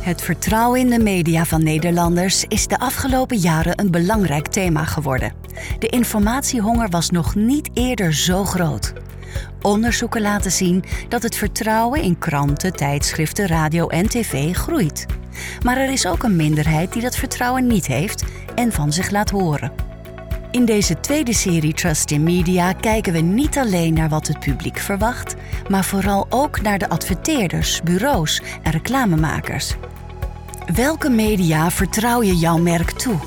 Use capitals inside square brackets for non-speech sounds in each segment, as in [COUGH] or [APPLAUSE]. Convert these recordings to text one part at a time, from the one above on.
Het vertrouwen in de media van Nederlanders is de afgelopen jaren een belangrijk thema geworden. De informatiehonger was nog niet eerder zo groot. Onderzoeken laten zien dat het vertrouwen in kranten, tijdschriften, radio en tv groeit. Maar er is ook een minderheid die dat vertrouwen niet heeft en van zich laat horen. In deze tweede serie Trust in Media kijken we niet alleen naar wat het publiek verwacht, maar vooral ook naar de adverteerders, bureaus en reclamemakers. Welke media vertrouw je jouw merk toe?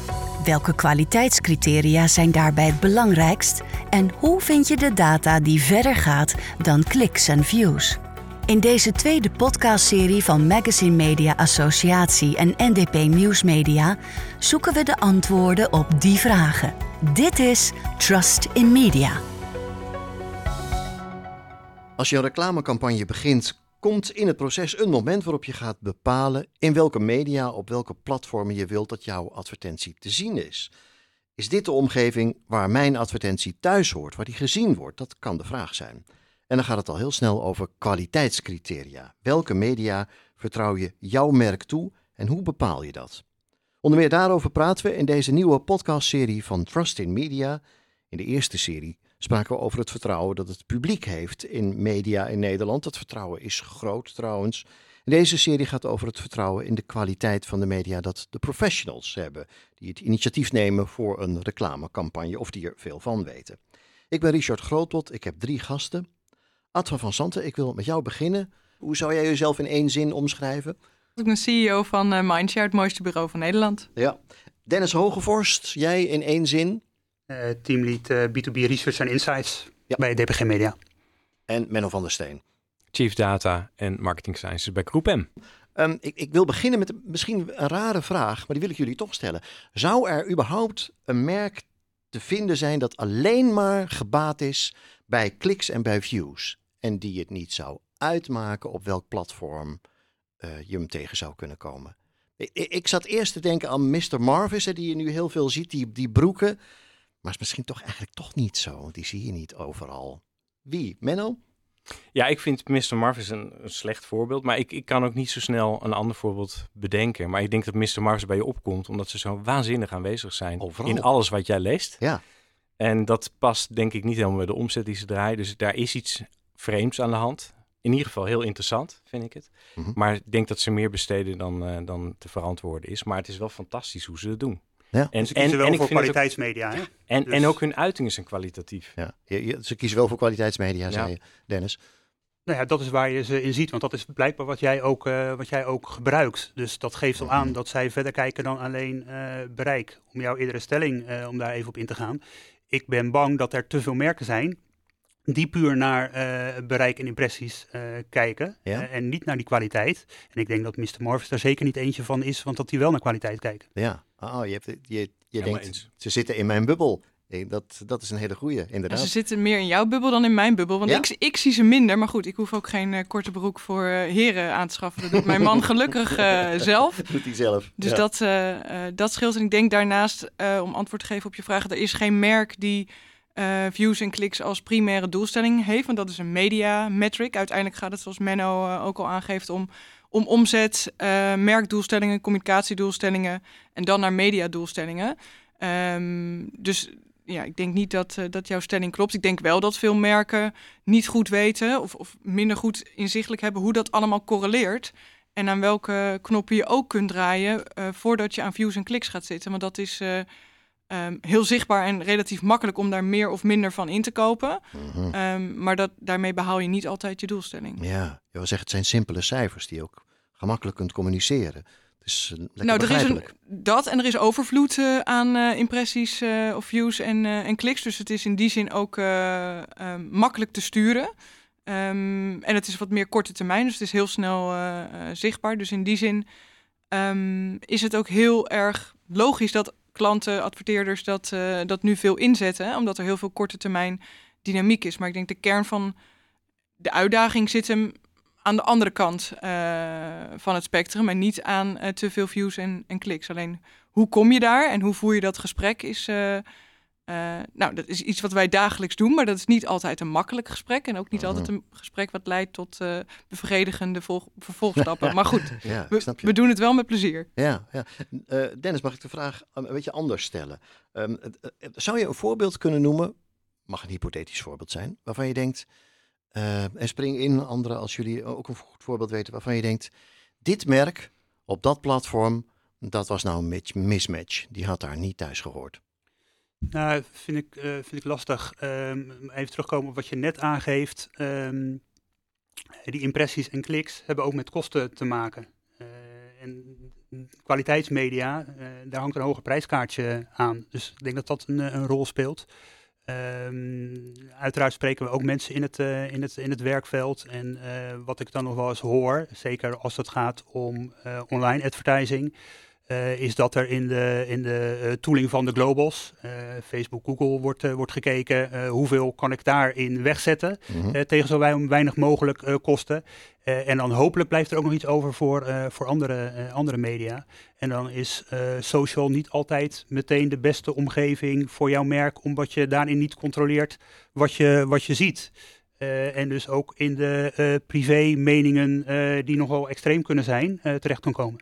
Welke kwaliteitscriteria zijn daarbij het belangrijkst? En hoe vind je de data die verder gaat dan kliks en views? In deze tweede podcastserie van Magazine Media Associatie en NDP Nieuwsmedia zoeken we de antwoorden op die vragen. Dit is Trust in Media. Als je een reclamecampagne begint, komt in het proces een moment waarop je gaat bepalen in welke media, op welke platformen je wilt dat jouw advertentie te zien is. Is dit de omgeving waar mijn advertentie thuis hoort, waar die gezien wordt? Dat kan de vraag zijn. En dan gaat het al heel snel over kwaliteitscriteria. Welke media vertrouw je jouw merk toe en hoe bepaal je dat? Onder meer daarover praten we in deze nieuwe podcastserie van Trust in Media. In de eerste serie spraken we over het vertrouwen dat het publiek heeft in media in Nederland. Dat vertrouwen is groot trouwens. Deze serie gaat over het vertrouwen in de kwaliteit van de media dat de professionals hebben, die het initiatief nemen voor een reclamecampagne of die er veel van weten. Ik ben Richard Grootot, ik heb drie gasten. Adva van Santen, ik wil met jou beginnen. Hoe zou jij jezelf in één zin omschrijven? Ik ben CEO van uh, Mindshare, het mooiste bureau van Nederland. Ja. Dennis Hogevorst, jij in één zin? Uh, teamlead uh, B2B Research and Insights ja. bij DPG Media. En Menno van der Steen. Chief Data en Marketing Sciences bij Groep M. Um, ik, ik, wil beginnen met misschien een rare vraag, maar die wil ik jullie toch stellen. Zou er überhaupt een merk te vinden zijn dat alleen maar gebaat is bij kliks en bij views? En die het niet zou uitmaken op welk platform uh, je hem tegen zou kunnen komen? Ik, ik, zat eerst te denken aan Mr. Marvis, die je nu heel veel ziet, die, die broeken. Maar is misschien toch eigenlijk toch niet zo, want die zie je niet overal. Wie? Menno? Ja, ik vind Mr. Marvis een, een, slecht voorbeeld. Maar ik, ik kan ook niet zo snel een ander voorbeeld bedenken. Maar ik denk dat Mr. Marvis bij je opkomt, omdat ze zo waanzinnig aanwezig zijn Overal. in alles wat jij leest. Ja. En dat past denk ik niet helemaal bij de omzet die ze draaien. Dus daar is iets vreemds aan de hand. In ieder geval heel interessant, vind ik het. Mhm. Maar ik denk dat ze meer besteden dan, uh, dan te verantwoorden is. Maar het is wel fantastisch hoe ze het doen. Ja. En, ze kiezen wel voor ook- kwaliteitsmedia. hè? En, Dus- en ook hun uitingen zijn kwalitatief. Ja. Je- je- ze kiezen wel voor kwaliteitsmedia, Ja. zei je, Dennis. Nou ja, dat is waar je ze in ziet, want dat is blijkbaar wat jij ook, eh, wat jij ook gebruikt. Dus dat geeft al aan dat zij verder kijken dan alleen eh, bereik. Om jouw eerdere stelling, eh, om daar even op in te gaan. Ik ben bang dat er te veel merken zijn die puur naar eh, bereik en impressies eh, kijken Ja. eh, en niet naar die kwaliteit. En ik denk dat Mr. Morvis daar zeker niet eentje van is, want dat die wel naar kwaliteit kijken. Ja. Oh, je, hebt, je, je denkt, eens. ze zitten in mijn bubbel. Eh, Dat, dat is een hele goeie, En inderdaad. ze zitten meer in jouw bubbel dan in mijn bubbel. Want Ja? ik, ik zie ze minder. Maar goed, ik hoef ook geen eh, korte broek voor heren aan te schaffen. Dat doet mijn man gelukkig eh, [LAUGHS] zelf. doet hij zelf. Dus Ja. dat, dat scheelt. En ik denk daarnaast, eh, om antwoord te geven op je vraag, er is geen merk die eh, views en kliks als primaire doelstelling heeft. Want dat is een media metric. Uiteindelijk gaat het, zoals Menno eh, ook al aangeeft, om, om omzet, eh, merkdoelstellingen, communicatiedoelstellingen en dan naar mediadoelstellingen. Ehm, dus ja, ik denk niet dat, dat jouw stelling klopt. Ik denk wel dat veel merken niet goed weten of, of minder goed inzichtelijk hebben hoe dat allemaal correleert. En aan welke knoppen je ook kunt draaien voordat je aan views en kliks gaat zitten. Want dat is eh, ehm, heel zichtbaar en relatief makkelijk om daar meer of minder van in te kopen. Mhm. Ehm, maar dat, daarmee behaal je niet altijd je doelstelling. Ja, je wil zeggen, het zijn simpele cijfers die je ook gemakkelijk kunt communiceren. Dus nou, er is een, dat en er is overvloed eh, aan eh, impressies of views en, en kliks. Dus het is in die zin ook makkelijk te sturen. Ehm, en het is wat meer korte termijn, dus het is heel snel zichtbaar. Dus in die zin is het ook heel erg logisch dat klanten, adverteerders dat, eh, dat nu veel inzetten. Omdat er heel veel korte termijn dynamiek is. Maar ik denk de kern van de uitdaging zit hem aan de andere kant eh, van het spectrum en niet aan eh, te veel views en, en kliks. Alleen hoe kom je daar en hoe voer je dat gesprek is, Uh, nou, dat is iets wat wij dagelijks doen, maar dat is niet altijd een makkelijk gesprek. En ook niet altijd een gesprek wat leidt tot uh, bevredigende vervolgstappen. maar goed, [LAUGHS] ja, we, we, doen het wel met plezier. Ja, ja. Uh, Dennis, mag ik de vraag een beetje anders stellen? Um, zou je een voorbeeld kunnen noemen, mag een hypothetisch voorbeeld zijn, waarvan je denkt, en spring in andere als jullie ook een goed voorbeeld weten, waarvan je denkt, dit merk op dat platform, dat was nou een mismatch. Die had daar niet thuis gehoord. Nou, vind ik, uh, vind ik lastig. Um, even terugkomen op wat je net aangeeft. Um, die impressies en kliks hebben ook met kosten te maken. Uh, en kwaliteitsmedia, uh, daar hangt een hoger prijskaartje aan. Dus ik denk dat dat een, een rol speelt. Um, uiteraard spreken we ook mensen in het, in het, in het werkveld. En wat ik dan nog wel eens hoor, zeker als het gaat om online advertising uh, is dat er in de, in de uh, tooling van de globals, uh, Facebook, Google, wordt, wordt gekeken hoeveel kan ik daarin wegzetten mm -hmm. tegen zo weinig mogelijk kosten. en dan hopelijk blijft er ook nog iets over voor, voor andere, andere media. En dan is social niet altijd meteen de beste omgeving voor jouw merk, omdat je daarin niet controleert wat je, wat je ziet. en dus ook in de privé meningen die nogal extreem kunnen zijn, terecht kan komen.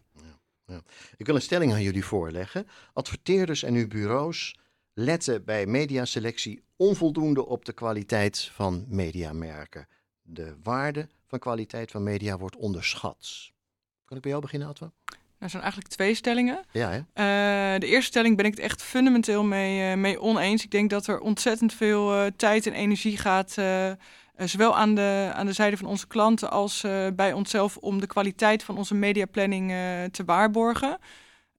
Ja. Ik wil een stelling aan jullie voorleggen. Adverteerders en uw bureaus letten bij mediaselectie onvoldoende op de kwaliteit van mediamerken. De waarde van kwaliteit van media wordt onderschat. Kan ik bij jou beginnen, Atwa? Er zijn eigenlijk twee stellingen. Ja? Uh, de eerste stelling ben ik het echt fundamenteel mee, uh, mee oneens. Ik denk dat er ontzettend veel uh, tijd en energie gaat zowel aan de, aan de zijde van onze klanten als uh, bij onszelf om de kwaliteit van onze mediaplanning uh, te waarborgen.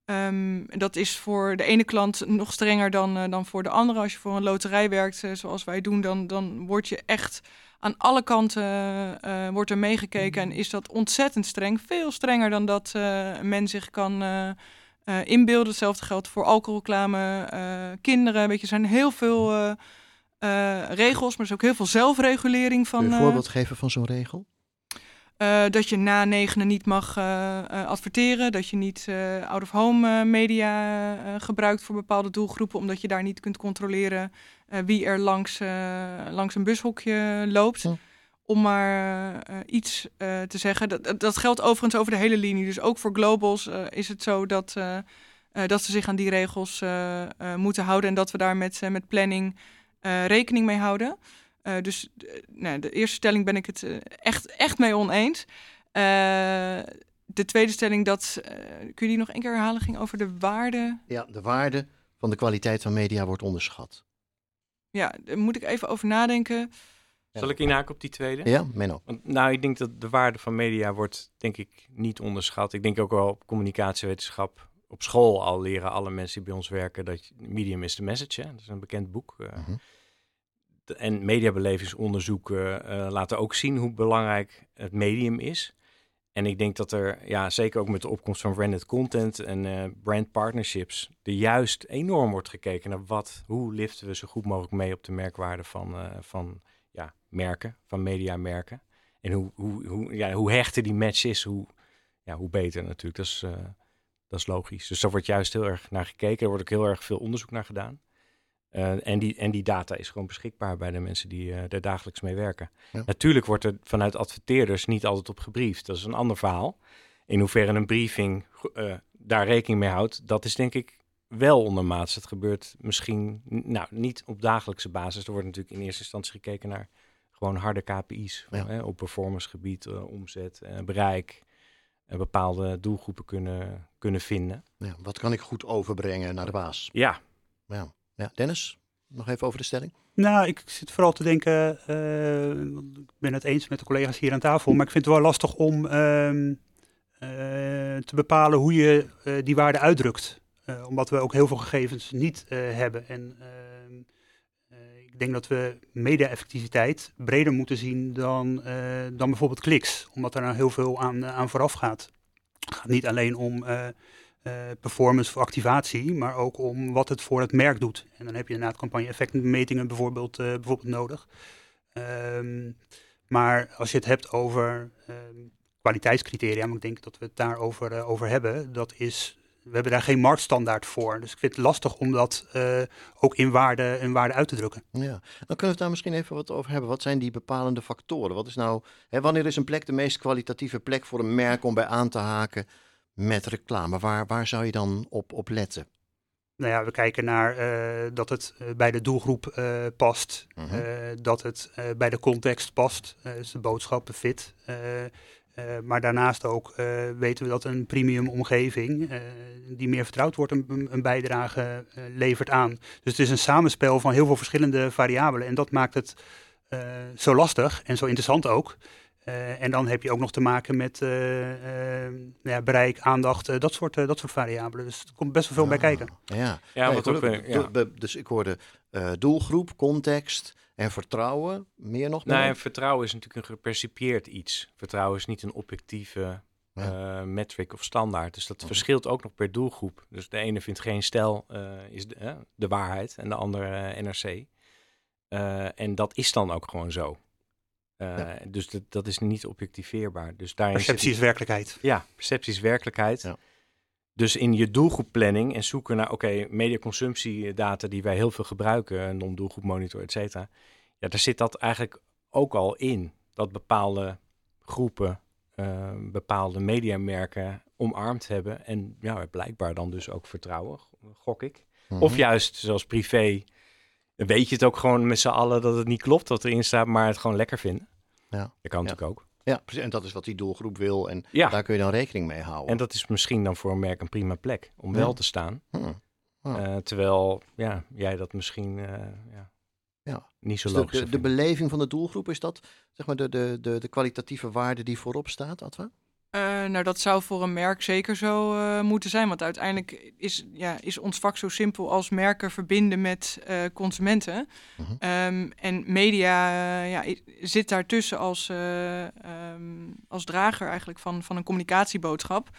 Um, dat is voor de ene klant nog strenger dan, dan voor de andere. Als je voor een loterij werkt, zoals wij doen, dan, dan word je echt aan alle kanten wordt er meegekeken en is dat ontzettend streng. Veel strenger dan dat men zich kan inbeelden. Hetzelfde geldt voor alcoholreclame, kinderen. Weet je, er zijn heel veel uh, regels, maar er is ook heel veel zelfregulering van. Kun je een voorbeeld geven van zo'n regel? Uh, dat je na negenen niet mag uh, adverteren, dat je niet out-of-home media gebruikt voor bepaalde doelgroepen, omdat je daar niet kunt controleren wie er langs, langs een bushokje loopt. Hm. Om maar iets te zeggen. Dat, dat geldt overigens over de hele linie. Dus ook voor globals is het zo dat, dat ze zich aan die regels moeten houden en dat we daar met, met planning uh, rekening mee houden. Uh, dus nou, de eerste stelling ben ik het uh, echt, echt mee oneens. de tweede stelling, dat, kun je die nog één keer herhalen, ging over de waarde. Ja, de waarde van de kwaliteit van media wordt onderschat. Ja, daar moet ik even over nadenken. Zal ik inhaken op die tweede? Ja, Menno. Want, nou, ik denk dat de waarde van media wordt, denk ik, niet onderschat. Ik denk ook wel op communicatiewetenschap op school al leren alle mensen die bij ons werken dat medium is the message. Hè? Dat is een bekend boek. Uh, mm -hmm. En mediabelevingsonderzoeken uh, laten ook zien hoe belangrijk het medium is. En ik denk dat er, ja, zeker ook met de opkomst van branded content en uh, brand partnerships, er juist enorm wordt gekeken naar wat, hoe liften we zo goed mogelijk mee op de merkwaarde van, uh, van ja, merken, van mediamerken. En hoe, hoe, hoe, ja, hoe hechter die match is, hoe, ja, hoe beter natuurlijk. Dat is, dat is logisch. Dus daar wordt juist heel erg naar gekeken. Er wordt ook heel erg veel onderzoek naar gedaan. Uh, en, die, en die data is gewoon beschikbaar bij de mensen die uh, er dagelijks mee werken. Ja. Natuurlijk wordt er vanuit adverteerders niet altijd op gebriefd. Dat is een ander verhaal. In hoeverre een briefing uh, daar rekening mee houdt, dat is denk ik wel ondermaats. Het gebeurt misschien nou, niet op dagelijkse basis. Er wordt natuurlijk in eerste instantie gekeken naar gewoon harde KPI's. Ja. Hè, op performancegebied, omzet, bereik bepaalde doelgroepen kunnen, kunnen vinden. Ja, wat kan ik goed overbrengen naar de baas? Ja. ja. Ja. Dennis, nog even over de stelling. Nou, ik zit vooral te denken, uh, ik ben het eens met de collega's hier aan tafel, maar ik vind het wel lastig om uh, uh, te bepalen hoe je uh, die waarde uitdrukt. omdat we ook heel veel gegevens niet hebben. En ehm, ik denk dat we media-effectiviteit breder moeten zien dan, dan bijvoorbeeld kliks, omdat er nou heel veel aan, aan vooraf gaat. Het gaat niet alleen om performance voor activatie, maar ook om wat het voor het merk doet. En dan heb je inderdaad campagne-effectmetingen bijvoorbeeld, bijvoorbeeld nodig. Um, maar als je het hebt over um, kwaliteitscriteria, maar ik denk dat we het daarover over hebben, dat is we hebben daar geen marktstandaard voor. Dus ik vind het lastig om dat ook in waarde, in waarde uit te drukken. Ja, dan kunnen we het daar misschien even wat over hebben. Wat zijn die bepalende factoren? Wat is nou, hè, wanneer is een plek de meest kwalitatieve plek voor een merk om bij aan te haken met reclame? Waar, waar zou je dan op, op letten? Nou ja, we kijken naar uh, dat het bij de doelgroep uh, past, uh -huh. dat het bij de context past, dus de boodschappen fit. Maar daarnaast ook weten we dat een premium omgeving, die meer vertrouwd wordt, een, een bijdrage levert aan. Dus het is een samenspel van heel veel verschillende variabelen. En dat maakt het zo lastig en zo interessant ook. En dan heb je ook nog te maken met ja, bereik, aandacht, dat, soort, dat soort variabelen. Dus er komt best wel veel bij kijken. Ja, ja, wat ook, ja. dus ik hoorde doelgroep, context, en vertrouwen, meer nog? Nee, nou, vertrouwen is natuurlijk een gepercipieerd iets. Vertrouwen is niet een objectieve ja. metric of standaard. Dus dat okay. verschilt ook nog per doelgroep. Dus de ene vindt geen stijl uh, is de, uh, de, waarheid en de andere NRC. en dat is dan ook gewoon zo. Ja. Dus dat, dat is niet objectiveerbaar. Dus perceptie is werkelijkheid. Ja, perceptie is werkelijkheid. Ja. Dus in je doelgroepplanning en zoeken naar, oké, okay, mediaconsumptiedata die wij heel veel gebruiken, non-doelgroep monitor, et cetera. Ja, daar zit dat eigenlijk ook al in. Dat bepaalde groepen, uh, bepaalde mediamerken omarmd hebben. En ja, blijkbaar dan dus ook vertrouwen, gok ik. Mm -hmm. Of juist, zoals privé, weet je het ook gewoon met z'n allen dat het niet klopt wat erin staat, maar het gewoon lekker vinden. Ja. Dat kan ja. natuurlijk ook. Ja, precies. En dat is wat die doelgroep wil. En ja. daar kun je dan rekening mee houden. En dat is misschien dan voor een merk een prima plek om ja. wel te staan. Hmm. Oh. Uh, terwijl ja, jij dat misschien uh, ja, ja. niet zo dus logisch de, de, de, beleving van de doelgroep, is dat zeg maar de, de, de, de kwalitatieve waarde die voorop staat, Atwa? Uh, nou, dat zou voor een merk zeker zo uh, moeten zijn. Want uiteindelijk is, ja, is ons vak zo simpel als merken verbinden met uh, consumenten. -huh. um, en media ja, zit daartussen als, um, als drager eigenlijk van, van een communicatieboodschap.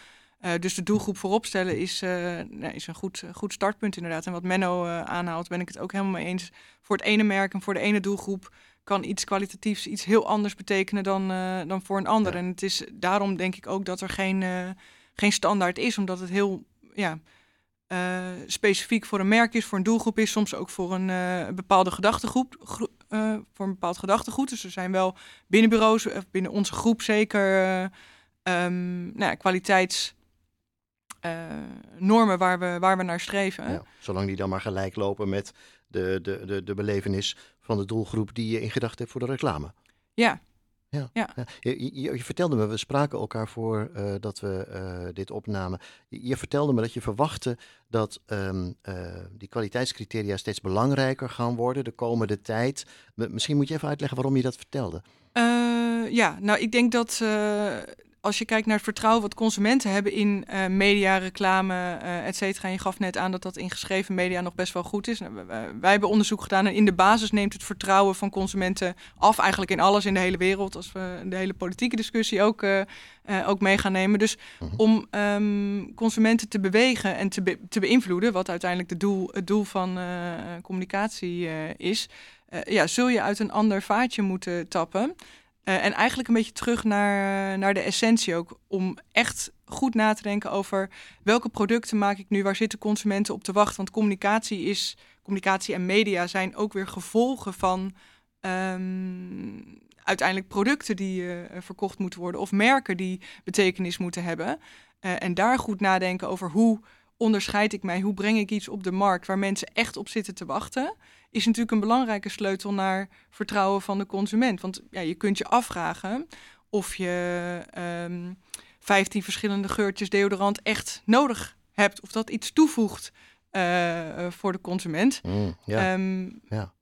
dus de doelgroep voorop stellen is, nou, is een goed, goed startpunt inderdaad. En wat Menno aanhaalt, ben ik het ook helemaal mee eens. Voor het ene merk en voor de ene doelgroep kan iets kwalitatiefs iets heel anders betekenen dan, uh, dan voor een ander. Ja. En het is daarom denk ik ook dat er geen, uh, geen standaard is, omdat het heel ja, uh, specifiek voor een merk is, voor een doelgroep is, soms ook voor een bepaalde gedachtegroep, voor een bepaald gedachtegoed. Dus er zijn wel binnen bureaus, binnen onze groep zeker um, nou ja, kwaliteits normen waar we, waar we naar streven. Ja, zolang die dan maar gelijk lopen met de, de, de, de belevenis van de doelgroep die je in gedachten hebt voor de reclame. Ja. Ja, ja. Je, je, je, vertelde me, we spraken elkaar voor uh, dat we uh, dit opnamen. Je, je, vertelde me dat je verwachtte dat um, uh, die kwaliteitscriteria steeds belangrijker gaan worden de komende tijd. Misschien moet je even uitleggen waarom je dat vertelde. ja, nou ik denk dat als je kijkt naar het vertrouwen wat consumenten hebben in uh, media, reclame, uh, et cetera. En je gaf net aan dat dat in geschreven media nog best wel goed is. Nou, wij hebben onderzoek gedaan en in de basis neemt het vertrouwen van consumenten af. Eigenlijk in alles in de hele wereld. Als we de hele politieke discussie ook, uh, ook mee gaan nemen. Dus -huh. om um, consumenten te bewegen en te, be te beïnvloeden, wat uiteindelijk de doel, het doel van communicatie is. ja, zul je uit een ander vaatje moeten tappen. Uh, en eigenlijk een beetje terug naar, naar de essentie ook. Om echt goed na te denken over welke producten maak ik nu, waar zitten consumenten op te wachten. Want communicatie is, communicatie en media zijn ook weer gevolgen van um, uiteindelijk producten die uh, verkocht moeten worden. Of merken die betekenis moeten hebben. En daar goed nadenken over hoe onderscheid ik mij, hoe breng ik iets op de markt waar mensen echt op zitten te wachten is natuurlijk een belangrijke sleutel naar vertrouwen van de consument. Want ja, je kunt je afvragen of je um, ehm, 15 verschillende geurtjes deodorant echt nodig hebt. Of dat iets toevoegt uh, voor de consument. Mm, ja. Um, ja.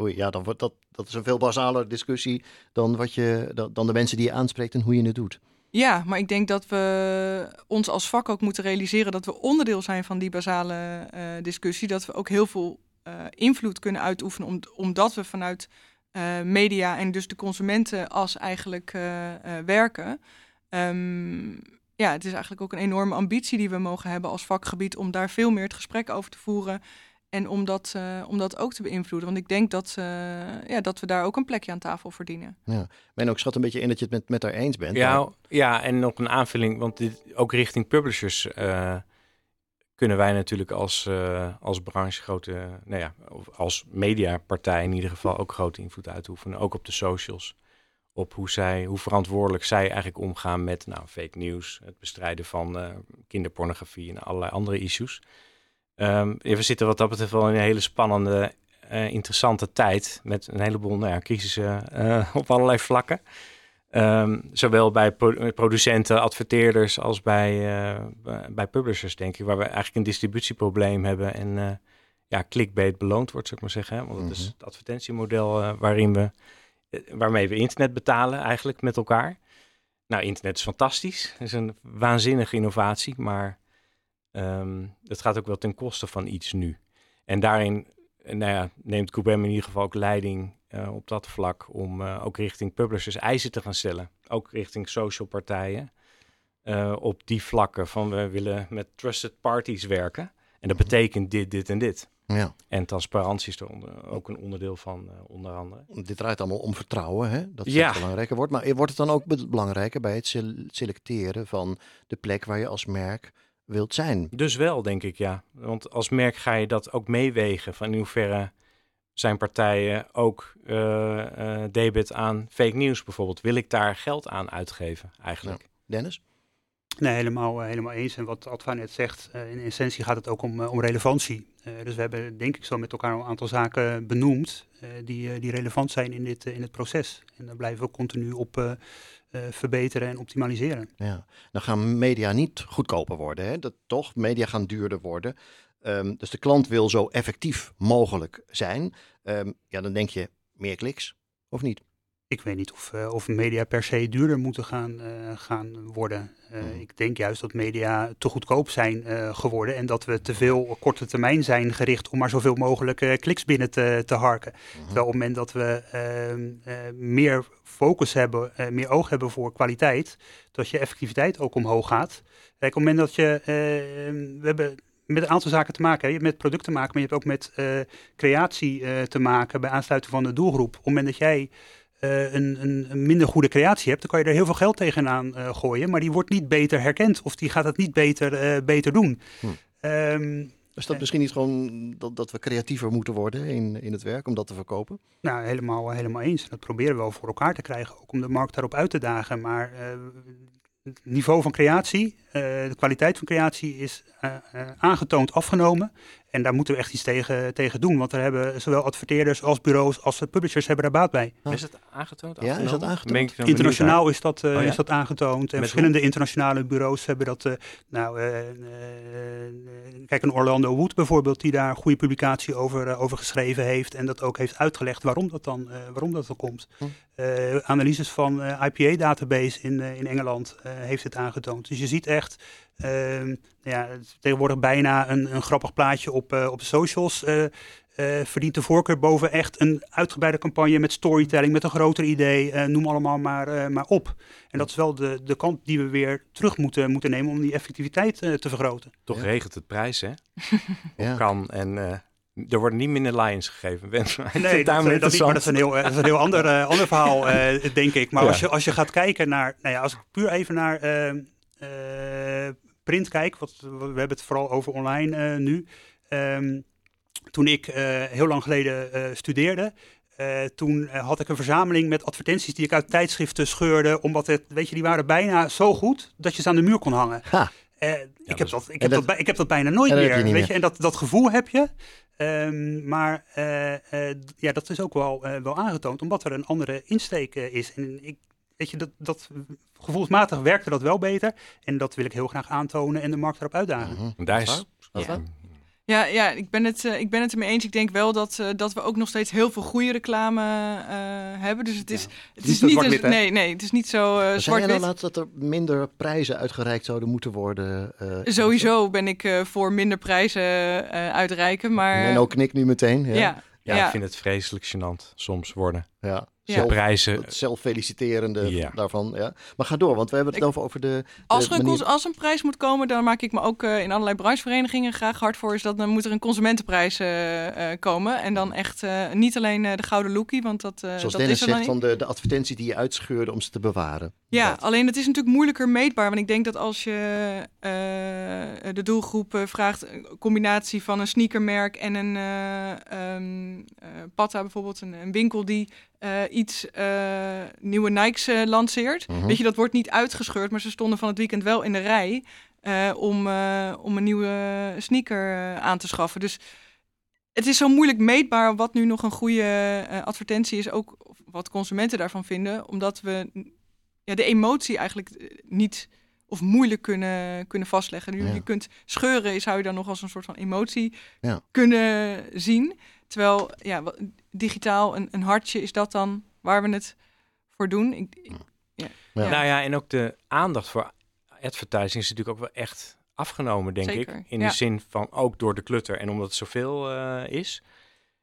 Oei, ja, dan wordt dat, dat is een veel basaler discussie dan, wat je, dan de mensen die je aanspreekt en hoe je het doet. Ja, maar ik denk dat we ons als vak ook moeten realiseren dat we onderdeel zijn van die basale uh, discussie. Dat we ook heel veel uh, invloed kunnen uitoefenen, om, omdat we vanuit uh, media en dus de consumenten als eigenlijk werken. Um, ja, het is eigenlijk ook een enorme ambitie die we mogen hebben als vakgebied om daar veel meer het gesprek over te voeren. En om dat, om dat ook te beïnvloeden. Want ik denk dat, ja, dat we daar ook een plekje aan tafel verdienen. Ja, ben ook schat een beetje in dat je het met, met haar eens bent. Ja, maar... ja, en nog een aanvulling, want dit, ook richting publishers kunnen wij natuurlijk als, uh, als branche grote, nou ja, als mediapartij in ieder geval ook grote invloed uitoefenen. Ook op de socials. Op hoe, zij, hoe verantwoordelijk zij eigenlijk omgaan met nou, fake news, het bestrijden van uh, kinderpornografie en allerlei andere issues. Um, we zitten wat dat betreft wel in een hele spannende, uh, interessante tijd met een heleboel nou ja, crisissen [LAUGHS] op allerlei vlakken. Um, zowel bij producenten, adverteerders als bij, uh, bij publishers, denk ik, waar we eigenlijk een distributieprobleem hebben en ja, clickbait beloond wordt, zou ik maar zeggen. Hè? Want dat is mhm. het advertentiemodel waarin we, waarmee we internet betalen eigenlijk met elkaar. Nou, internet is fantastisch. Het is een waanzinnige innovatie, maar um, het gaat ook wel ten koste van iets nu. En daarin nou ja, neemt Coupem in ieder geval ook leiding uh, op dat vlak om uh, ook richting publishers eisen te gaan stellen. Ook richting social partijen. Uh, op die vlakken van we willen met trusted parties werken. En dat betekent dit, dit en dit. Ja. En transparantie is er onder, ook een onderdeel van, onder andere. Dit draait allemaal om vertrouwen, hè? dat ja. belangrijker wordt. Maar wordt het dan ook belangrijker bij het selecteren van de plek waar je als merk wilt zijn? Dus wel, denk ik, ja. Want als merk ga je dat ook meewegen. Van in hoeverre zijn partijen ook uh, debit aan fake news bijvoorbeeld. Wil ik daar geld aan uitgeven eigenlijk? Dennis? Nee, helemaal, uh, helemaal eens. En wat Adva net zegt, in essentie gaat het ook om, om relevantie. dus we hebben denk ik zo met elkaar een aantal zaken benoemd die, die relevant zijn in, dit, in het proces. En daar blijven we continu op verbeteren en optimaliseren. Ja, dan gaan media niet goedkoper worden. Hè? Dat toch, media gaan duurder worden. Um, dus de klant wil zo effectief mogelijk zijn. Um, ja, dan denk je meer kliks of niet? Ik weet niet of, uh, of media per se duurder moeten gaan, uh, gaan worden. Uh, hmm. Ik denk juist dat media te goedkoop zijn geworden en dat we te veel op korte termijn zijn gericht om maar zoveel mogelijk kliks binnen te, te harken. Hmm. Terwijl op het moment dat we ehm, meer focus hebben, meer oog hebben voor kwaliteit, dat je effectiviteit ook omhoog gaat. Kijk, op het moment dat je, we hebben met een aantal zaken te maken. Hè. Je hebt met producten te maken, maar je hebt ook met creatie te maken bij aansluiting van de doelgroep. Op het moment dat jij uh, een, een, een, minder goede creatie hebt, dan kan je er heel veel geld tegenaan gooien, maar die wordt niet beter herkend of die gaat het niet beter, beter doen. Hm. Um, is dat misschien niet gewoon dat, dat we creatiever moeten worden in, in het werk om dat te verkopen? Nou, helemaal, helemaal eens. Dat proberen we wel voor elkaar te krijgen, ook om de markt daarop uit te dagen. Maar het niveau van creatie, uh, de kwaliteit van creatie is uh, uh, aangetoond afgenomen. En daar moeten we echt iets tegen, tegen doen. Want daar hebben zowel adverteerders als bureaus als publishers hebben daar baat bij. Is het aangetoond? Ja, is dat aangetoond? Internationaal is dat, oh, ja? is dat aangetoond. En verschillende internationale bureaus hebben dat. nou, kijk, een Orlando Wood bijvoorbeeld, die daar een goede publicatie over, over geschreven heeft. En dat ook heeft uitgelegd waarom dat dan, waarom dat dan komt. Hm. analyses van IPA-database in, in Engeland heeft het aangetoond. Dus je ziet echt uh, ja, tegenwoordig bijna een, een grappig plaatje op, uh, op de socials. Uh, verdient de voorkeur boven echt een uitgebreide campagne met storytelling, met een groter idee. noem allemaal maar, maar op. En dat is wel de, de kant die we weer terug moeten, moeten nemen om die effectiviteit te vergroten. Toch ja. regelt het prijs, hè? [LAUGHS] ja. Kan en er worden niet minder lions gegeven. [LAUGHS] nee, dat, dat, niet, maar dat is een heel, dat is een heel ander, uh, ander verhaal, uh, [LAUGHS] denk ik. Maar ja. als, je, als je gaat kijken naar, nou ja, als ik puur even naar uh, print kijk, wat, we hebben het vooral over online nu. Um, toen ik heel lang geleden studeerde, uh, toen uh, had ik een verzameling met advertenties die ik uit tijdschriften scheurde. Omdat het, weet je, die waren bijna zo goed dat je ze aan de muur kon hangen. Uh, ja, ik, heb dat, ik, heb dat, ik heb dat bijna nooit meer. Weet meer. je, en dat, dat gevoel heb je. Um, maar ja, dat is ook wel, wel aangetoond, omdat er een andere insteek is. En ik, weet je, dat, dat gevoelsmatig werkte dat wel beter. En dat wil ik heel graag aantonen en de markt erop uitdagen. Mm -hmm. Daar is, ja. Ja, ja ik, ben het, uh, ik ben het ermee eens. Ik denk wel dat, uh, dat we ook nog steeds heel veel goede reclame uh, hebben. Dus het is, ja. het is niet, niet nee, nee, het is niet zo uh, zwart-wit. Zijn nou laat dat er minder prijzen uitgereikt zouden moeten worden? Sowieso ben ik voor minder prijzen uitreiken, maar... En ook knik nu meteen. Ja. ja. Ja, ik vind het vreselijk gênant soms worden. Ja. Zelf, prijzen. Het zelffeliciterende ja. daarvan. Ja. Maar ga door, want we hebben het ik, over, over de. Als, er een, als een prijs moet komen, dan maak ik me ook uh, in allerlei brancheverenigingen graag hard voor. Is dat dan moet er een consumentenprijs uh, uh, komen. En dan echt niet alleen de gouden lookie, want dat. Zoals dat Dennis is zegt, van de, de advertentie die je uitscheurde om ze te bewaren. Ja, dat. alleen het is natuurlijk moeilijker meetbaar. Want ik denk dat als je de doelgroep eh, vraagt een combinatie van een sneakermerk en een uh, um, Patta bijvoorbeeld, een, een winkel die iets nieuwe Nikes lanceert. Mhm. Weet je, dat wordt niet uitgescheurd, maar ze stonden van het weekend wel in de rij om, om een nieuwe sneaker aan te schaffen. Dus het is zo moeilijk meetbaar wat nu nog een goede advertentie is, ook wat consumenten daarvan vinden, omdat we ja, de emotie eigenlijk niet of moeilijk kunnen, kunnen vastleggen. Nu, Ja. Je kunt scheuren, zou je dan nog als een soort van emotie Ja. kunnen zien. Terwijl ja, digitaal een, een hartje is dat dan waar we het voor doen. Ik, ik- ja. Ja. Nou ja, en ook de aandacht voor advertising is natuurlijk ook wel echt afgenomen, denk Zeker, ik. In ja. de zin van ook door de klutter en omdat het zoveel eh, is.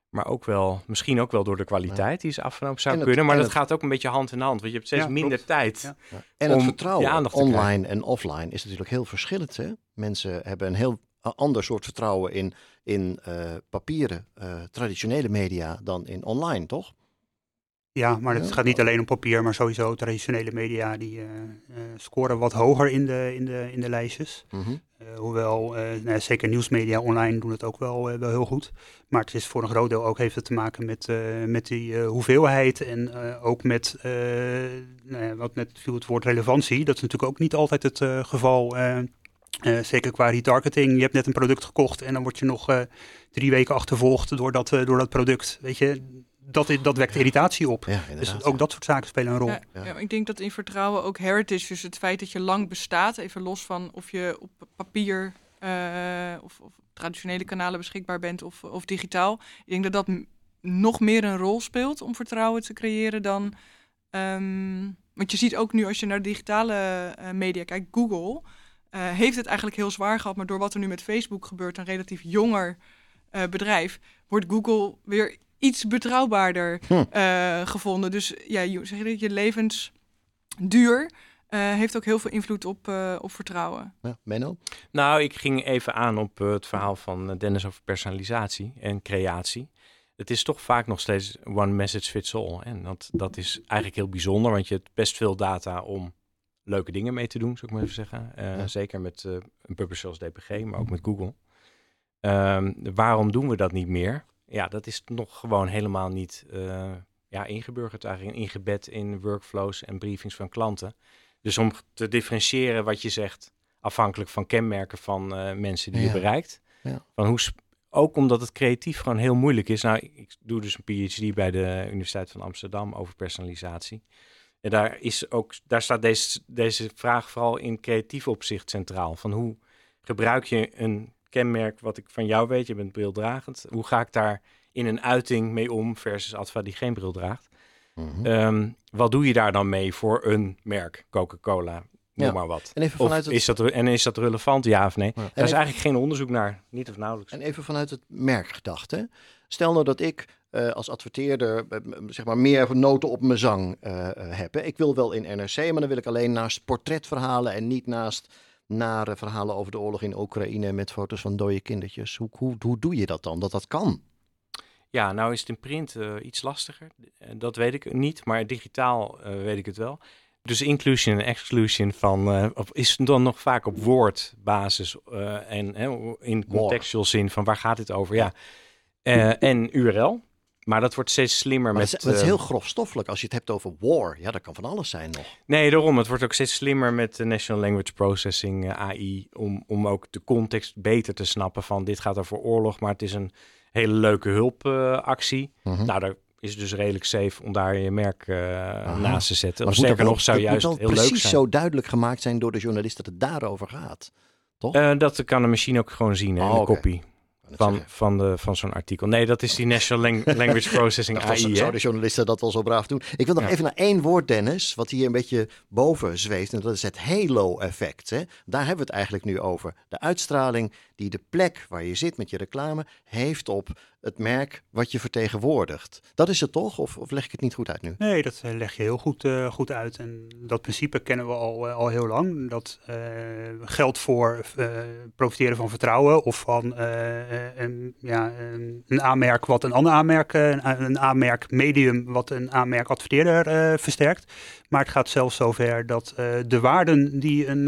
Maar ook wel, misschien ook wel door de kwaliteit die is afgenomen zou En het- kunnen. Maar dat het- gaat ook een beetje hand in hand. Want je hebt steeds Ja, minder klopt. tijd. Ja. En het om vertrouwen aandacht te online en offline is natuurlijk heel verschillend. Hè? Mensen hebben een heel ander soort vertrouwen in, in eh, papieren, eh, traditionele media dan in online, toch? Ja, maar het gaat niet alleen om papier, maar sowieso traditionele media die eh, scoren wat hoger in de, in de, in de lijstjes. Mhm. Hoewel, nou ja, zeker nieuwsmedia online doen het ook wel, wel heel goed. Maar het is voor een groot deel ook heeft het te maken met, met die hoeveelheid en ook met, nou ja, wat net viel het woord relevantie. Dat is natuurlijk ook niet altijd het geval. Eh, zeker qua retargeting. Je hebt net een product gekocht en dan word je nog eh, drie weken achtervolgd door dat, eh, door dat product. Weet je, dat, dat wekt irritatie op. Ja, Dus ook dat soort zaken spelen een rol. Ja, Ja. ik denk dat in vertrouwen ook heritage, dus het feit dat je lang bestaat, even los van of je op papier eh, of, of traditionele kanalen beschikbaar bent of, of digitaal. Ik denk dat dat nog meer een rol speelt om vertrouwen te creëren dan. ehm, want je ziet ook nu als je naar digitale eh, media kijkt, Google eh, heeft het eigenlijk heel zwaar gehad, maar door wat er nu met Facebook gebeurt, een relatief jonger eh, bedrijf, wordt Google weer iets betrouwbaarder Hm. eh, gevonden. Dus ja, je, zeg je, dat, je levensduur eh, heeft ook heel veel invloed op, eh, op vertrouwen. Ja, Menno? Nou, ik ging even aan op het verhaal van Dennis over personalisatie en creatie. Het is toch vaak nog steeds one message fits all. En dat, dat is eigenlijk heel bijzonder, want je hebt best veel data om leuke dingen mee te doen, zou ik maar even zeggen. Eh, Ja. Zeker met eh, een publisher zoals DPG, maar ook met Google. Ehm, waarom doen we dat niet meer? Ja, dat is nog gewoon helemaal niet eh, ja, ingeburgerd eigenlijk, ingebed in workflows en briefings van klanten. Dus om te differentiëren wat je zegt, afhankelijk van kenmerken van mensen die Ja. je bereikt. Ja. Van hoe, ook omdat het creatief gewoon heel moeilijk is. Nou, ik, ik doe dus een PhD bij de Universiteit van Amsterdam over personalisatie. En daar, is ook, daar staat deze, deze vraag vooral in creatief opzicht centraal. Van hoe gebruik je een kenmerk wat ik van jou weet, je bent brildragend. Hoe ga ik daar in een uiting mee om versus Adva die geen bril draagt? Mhm. Ehm, wat doe je daar dan mee voor een merk, Coca-Cola, noem Ja. maar wat? En even Of vanuit het, is dat, en is dat relevant, ja of nee? Ja. Daar is eigenlijk geen onderzoek naar, niet of nauwelijks. En even vanuit het merkgedachte. Stel nou dat ik eh, als adverteerder eh, zeg maar meer noten op mijn zang eh, heb. Hè. Ik wil wel in NRC, maar dan wil ik alleen naast portretverhalen en niet naast nare verhalen over de oorlog in Oekraïne met foto's van dode kindertjes. Hoe, hoe, hoe doe je dat dan? Dat dat kan? Ja, nou is het in print iets lastiger. Dat weet ik niet, maar digitaal weet ik het wel. Dus inclusion en exclusion van, eh, is dan nog vaak op woordbasis eh, en hè, in contextual zin van waar gaat dit over? Ja. Eh, en URL. Maar dat wordt steeds slimmer Maar met... dat, is, is heel grofstoffelijk. Als je het hebt over war, ja, dat kan van alles zijn nog. Nee, daarom. Het wordt ook steeds slimmer met de National Language Processing, AI, om, om ook de context beter te snappen van dit gaat over oorlog, maar het is een hele leuke hulpactie. Mhm. Nou, daar is het dus redelijk safe om daar je merk eh, naast te zetten. Maar Of sterker nog, zou het juist moet wel heel leuk precies zo duidelijk gemaakt zijn door de journalist dat het daarover gaat. Toch? Eh, dat kan de machine ook gewoon zien, hè, in Oh, de oké. kopie van, van, de, van zo'n artikel. Nee, dat is die National Lang- [LAUGHS] Language Processing AI. Zouden journalisten dat wel zo braaf doen? Ik wil nog Ja. even naar één woord, Dennis, wat hier een beetje boven zweeft. En dat is het halo-effect. hè. Daar hebben we het eigenlijk nu over. De uitstraling die de plek waar je zit met je reclame heeft op het merk wat je vertegenwoordigt. Dat is het toch? Of, of leg ik het niet goed uit nu? Nee, dat eh, leg je heel goed, eh, goed uit. En dat principe kennen we al, eh, al heel lang. Dat eh, geldt voor eh, profiteren van vertrouwen of van eh, een, ja, een aanmerk wat een ander aanmerk, een, een aanmerk medium wat een aanmerk adverteerder versterkt. Maar het gaat zelfs zover dat de waarden die een,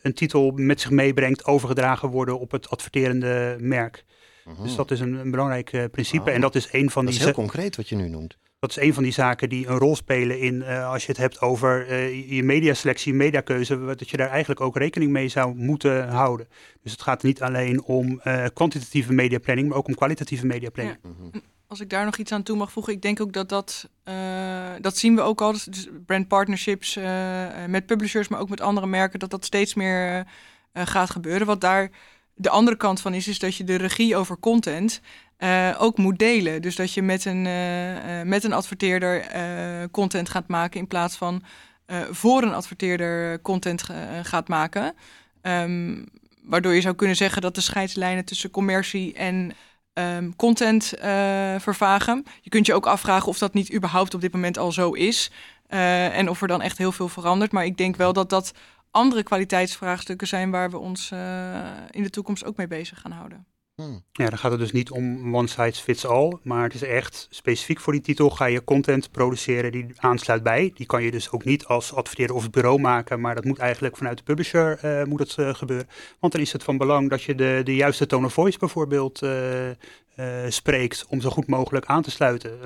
een titel met zich meebrengt overgedragen worden op het adverterende merk. Mhm. Dus dat is een, een belangrijk principe. En dat is een van die. Dat is heel concreet wat je nu noemt. Dat is een van die zaken die een rol spelen in, uh, als je het hebt over uh, je mediaselectie, mediakeuze, dat je daar eigenlijk ook rekening mee zou moeten houden. Dus het gaat niet alleen om uh, kwantitatieve mediaplanning, maar ook om kwalitatieve mediaplanning. Ja. Als ik daar nog iets aan toe mag voegen, ik denk ook dat dat, dat zien we ook al, dus, dus brand partnerships met publishers, maar ook met andere merken, dat dat steeds meer gaat gebeuren. Wat daar de andere kant van is, is dat je de regie over content uh, ook moet delen. Dus dat je met een, uh, met een adverteerder content gaat maken in plaats van voor een adverteerder content gaat maken. Um, waardoor je zou kunnen zeggen dat de scheidslijnen tussen commercie en um, content vervagen. Je kunt je ook afvragen of dat niet überhaupt op dit moment al zo is. en of er dan echt heel veel verandert. Maar ik denk wel dat dat andere kwaliteitsvraagstukken zijn waar we ons in de toekomst ook mee bezig gaan houden. Hmm. Ja, dan gaat het dus niet om one size fits all, maar het is echt specifiek voor die titel ga je content produceren die aansluit bij. Die kan je dus ook niet als adverteerder of bureau maken, maar dat moet eigenlijk vanuit de publisher uh, moet het, uh, gebeuren. Want dan is het van belang dat je de, de juiste tone of voice bijvoorbeeld uh, spreekt om zo goed mogelijk aan te sluiten.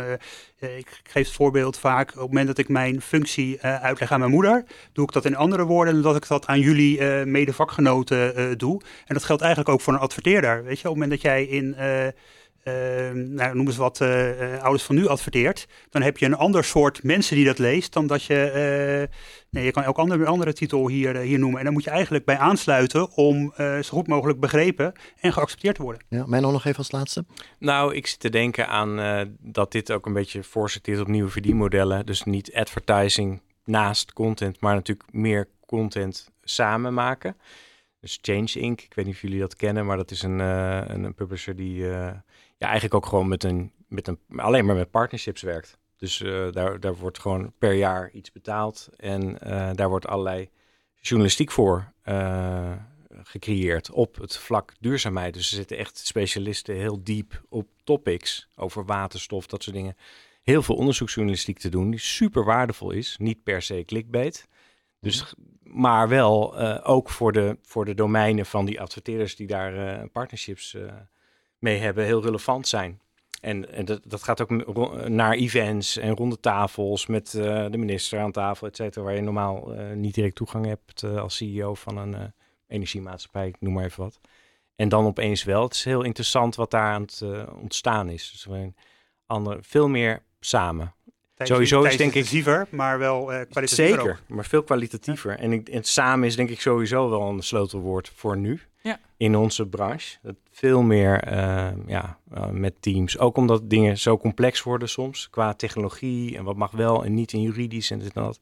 Uh, ik geef het voorbeeld vaak op het moment dat ik mijn functie uitleg aan mijn moeder, doe ik dat in andere woorden dan dat ik dat aan jullie medevakgenoten doe. En dat geldt eigenlijk ook voor een adverteerder. Weet je, op het moment dat jij in nou, noem eens wat, uh, ouders van nu adverteert, dan heb je een ander soort mensen die dat leest dan dat je, nee, je kan elk andere, andere titel hier, hier noemen. En dan moet je eigenlijk bij aansluiten om zo goed mogelijk begrepen en geaccepteerd te worden. Ja, mij nog even als laatste. Nou, ik zit te denken aan dat dit ook een beetje voorsorteert op nieuwe verdienmodellen. Dus niet advertising naast content, maar natuurlijk meer content samen maken. Change Inc., ik weet niet of jullie dat kennen, maar dat is een, een, een publisher die ja, eigenlijk ook gewoon met een, met een, alleen maar met partnerships werkt. Dus uh, daar, daar wordt gewoon per jaar iets betaald en daar wordt allerlei journalistiek voor gecreëerd op het vlak duurzaamheid. Dus er zitten echt specialisten heel diep op topics over waterstof, dat soort dingen. Heel veel onderzoeksjournalistiek te doen, die super waardevol is. Niet per se clickbait. Dus, maar wel ook voor de, voor de domeinen van die adverteerders die daar partnerships mee hebben heel relevant zijn. En, en dat, dat, gaat ook naar events en ronde tafels met de minister aan tafel, et cetera, waar je normaal niet direct toegang hebt als CEO van een energiemaatschappij, noem maar even wat. En dan opeens wel. Het is heel interessant wat daar aan het ontstaan is. Dus we ander, veel meer samen. Sowieso is denk ik maar wel kwalitatiever. Zeker, maar veel kwalitatiever. En, ik, en samen is denk ik sowieso wel een sleutelwoord voor nu ja. in onze branche. Dat veel meer uh, ja, uh, met teams. Ook omdat dingen zo complex worden soms qua technologie en wat mag wel en niet in juridisch en dit en dat.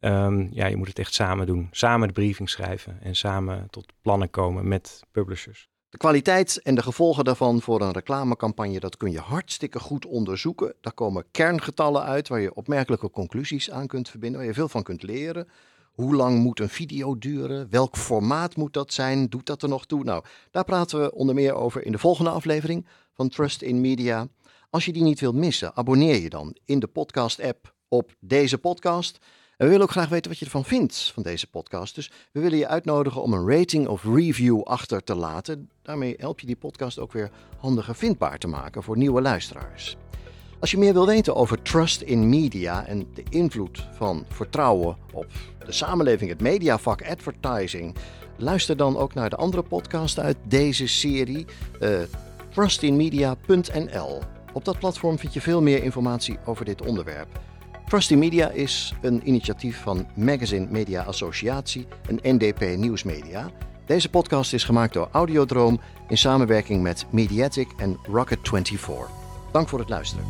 Um, ja, je moet het echt samen doen. Samen de briefing schrijven en samen tot plannen komen met publishers. De kwaliteit en de gevolgen daarvan voor een reclamecampagne, dat kun je hartstikke goed onderzoeken. Daar komen kerngetallen uit waar je opmerkelijke conclusies aan kunt verbinden, waar je veel van kunt leren. Hoe lang moet een video duren? Welk formaat moet dat zijn? Doet dat er nog toe? Nou, daar praten we onder meer over in de volgende aflevering van Trust in Media. Als je die niet wilt missen, abonneer je dan in de podcast-app op deze podcast. En we willen ook graag weten wat je ervan vindt van deze podcast. Dus we willen je uitnodigen om een rating of review achter te laten. Daarmee help je die podcast ook weer handiger vindbaar te maken voor nieuwe luisteraars. Als je meer wil weten over trust in media en de invloed van vertrouwen op de samenleving, het mediavak, advertising, luister dan ook naar de andere podcast uit deze serie, uh, trustinmedia.nl. Op dat platform vind je veel meer informatie over dit onderwerp. Trust in Media is een initiatief van Magazine Media Associatie en NDP Nieuwsmedia. Deze podcast is gemaakt door Audiodroom in samenwerking met Mediatic en Rocket24. Dank voor het luisteren.